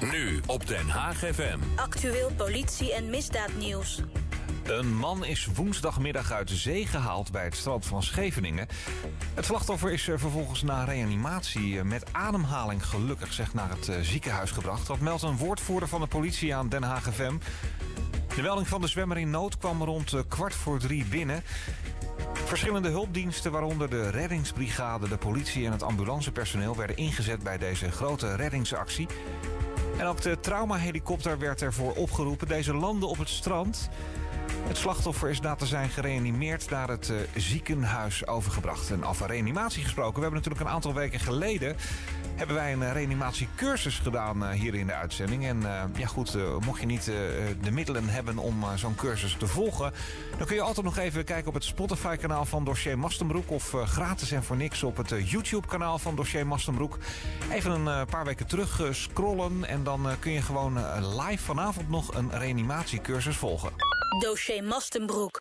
Nu op Den Haag FM. Actueel politie- en misdaadnieuws. Een man is woensdagmiddag uit de zee gehaald bij het strand van Scheveningen. Het slachtoffer is eh, vervolgens na reanimatie eh, met ademhaling gelukkig zeg, naar het eh, ziekenhuis gebracht. Dat meldt een woordvoerder van de politie aan Den Haag FM. De melding van de zwemmer in nood kwam rond kwart voor drie binnen. Verschillende hulpdiensten, waaronder de reddingsbrigade, de politie en het ambulancepersoneel, werden ingezet bij deze grote reddingsactie. En ook de traumahelikopter werd ervoor opgeroepen. Deze landde op het strand. Het slachtoffer is na te zijn gereanimeerd naar het uh, ziekenhuis overgebracht. En over reanimatie gesproken. We hebben natuurlijk een aantal weken geleden hebben wij een reanimatiecursus gedaan uh, hier in de uitzending. En ja goed, mocht je niet de middelen hebben om zo'n cursus te volgen... dan kun je altijd nog even kijken op het Spotify-kanaal van Dossier Mastenbroek... of gratis en voor niks op het YouTube-kanaal van Dossier Mastenbroek. Even een paar weken terug scrollen en dan kun je gewoon live vanavond nog een reanimatiecursus volgen. Dossier Mastenbroek.